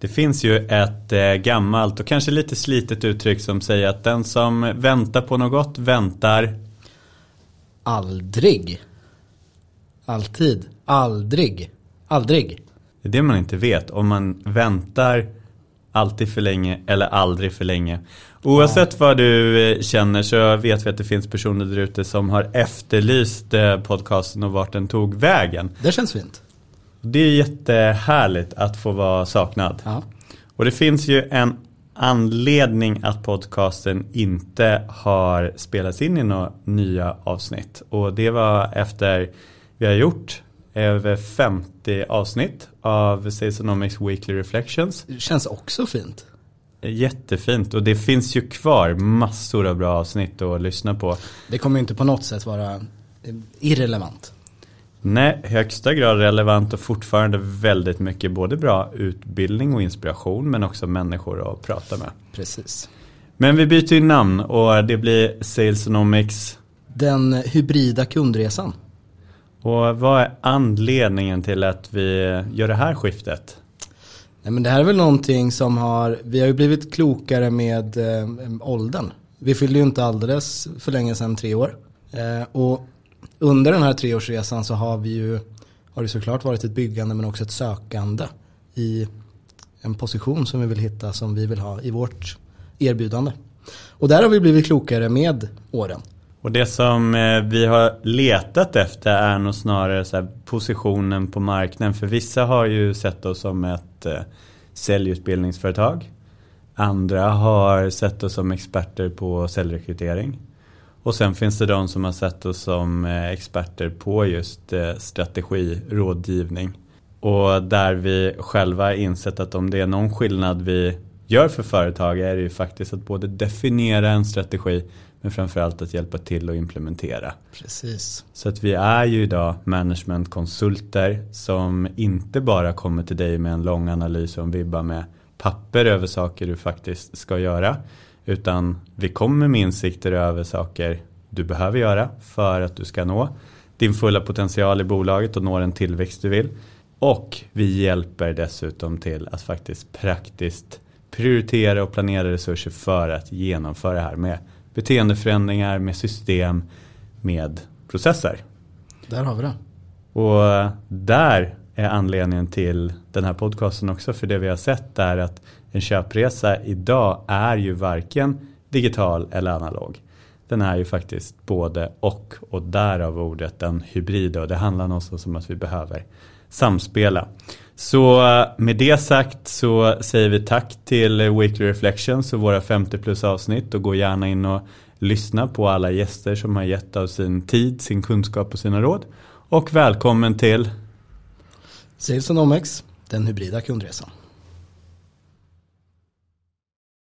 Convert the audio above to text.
Det finns ju ett eh, gammalt och kanske lite slitet uttryck som säger att den som väntar på något väntar Aldrig. Alltid. Aldrig. Aldrig. Det är det man inte vet. Om man väntar alltid för länge eller aldrig för länge. Oavsett vad du eh, känner så vet vi att det finns personer där ute som har efterlyst eh, podcasten och vart den tog vägen. Det känns fint. Det är jättehärligt att få vara saknad. Ja. Och det finns ju en anledning att podcasten inte har spelats in i några nya avsnitt. Och det var efter vi har gjort över 50 avsnitt av Salesonomics Weekly Reflections. Det känns också fint. Jättefint och det finns ju kvar massor av bra avsnitt att lyssna på. Det kommer inte på något sätt vara irrelevant. Nej, högsta grad relevant och fortfarande väldigt mycket både bra utbildning och inspiration men också människor att prata med. Precis. Men vi byter ju namn och det blir Salesonomics. Den hybrida kundresan. Och vad är anledningen till att vi gör det här skiftet? Nej, men det här är väl någonting som har, vi har ju blivit klokare med eh, åldern. Vi fyllde ju inte alldeles för länge sedan tre år. Eh, och under den här treårsresan så har vi ju, har det såklart varit ett byggande men också ett sökande i en position som vi vill hitta som vi vill ha i vårt erbjudande. Och där har vi blivit klokare med åren. Och det som eh, vi har letat efter är nog snarare så positionen på marknaden. För vissa har ju sett oss som ett eh, säljutbildningsföretag. Andra har sett oss som experter på säljrekrytering. Och sen finns det de som har sett oss som eh, experter på just strategirådgivning. Och där vi själva insett att om det är någon skillnad vi gör för företag är det ju faktiskt att både definiera en strategi men framförallt att hjälpa till att implementera. Precis. Så att vi är ju idag managementkonsulter som inte bara kommer till dig med en lång analys och en vibba med papper över saker du faktiskt ska göra. Utan vi kommer med insikter över saker du behöver göra för att du ska nå din fulla potential i bolaget och nå den tillväxt du vill. Och vi hjälper dessutom till att faktiskt praktiskt prioritera och planera resurser för att genomföra det här med beteendeförändringar, med system, med processer. Där har vi det. Och där är anledningen till den här podcasten också. För det vi har sett är att en köpresa idag är ju varken digital eller analog. Den är ju faktiskt både och och därav ordet den hybrida och det handlar någonstans om att vi behöver samspela. Så eh, med det sagt så säger vi tack till Weekly Reflections och våra 50 plus avsnitt och gå gärna in och lyssna på alla gäster som har gett av sin tid, sin kunskap och sina råd. Och välkommen till Sales OMX, den hybrida kundresan.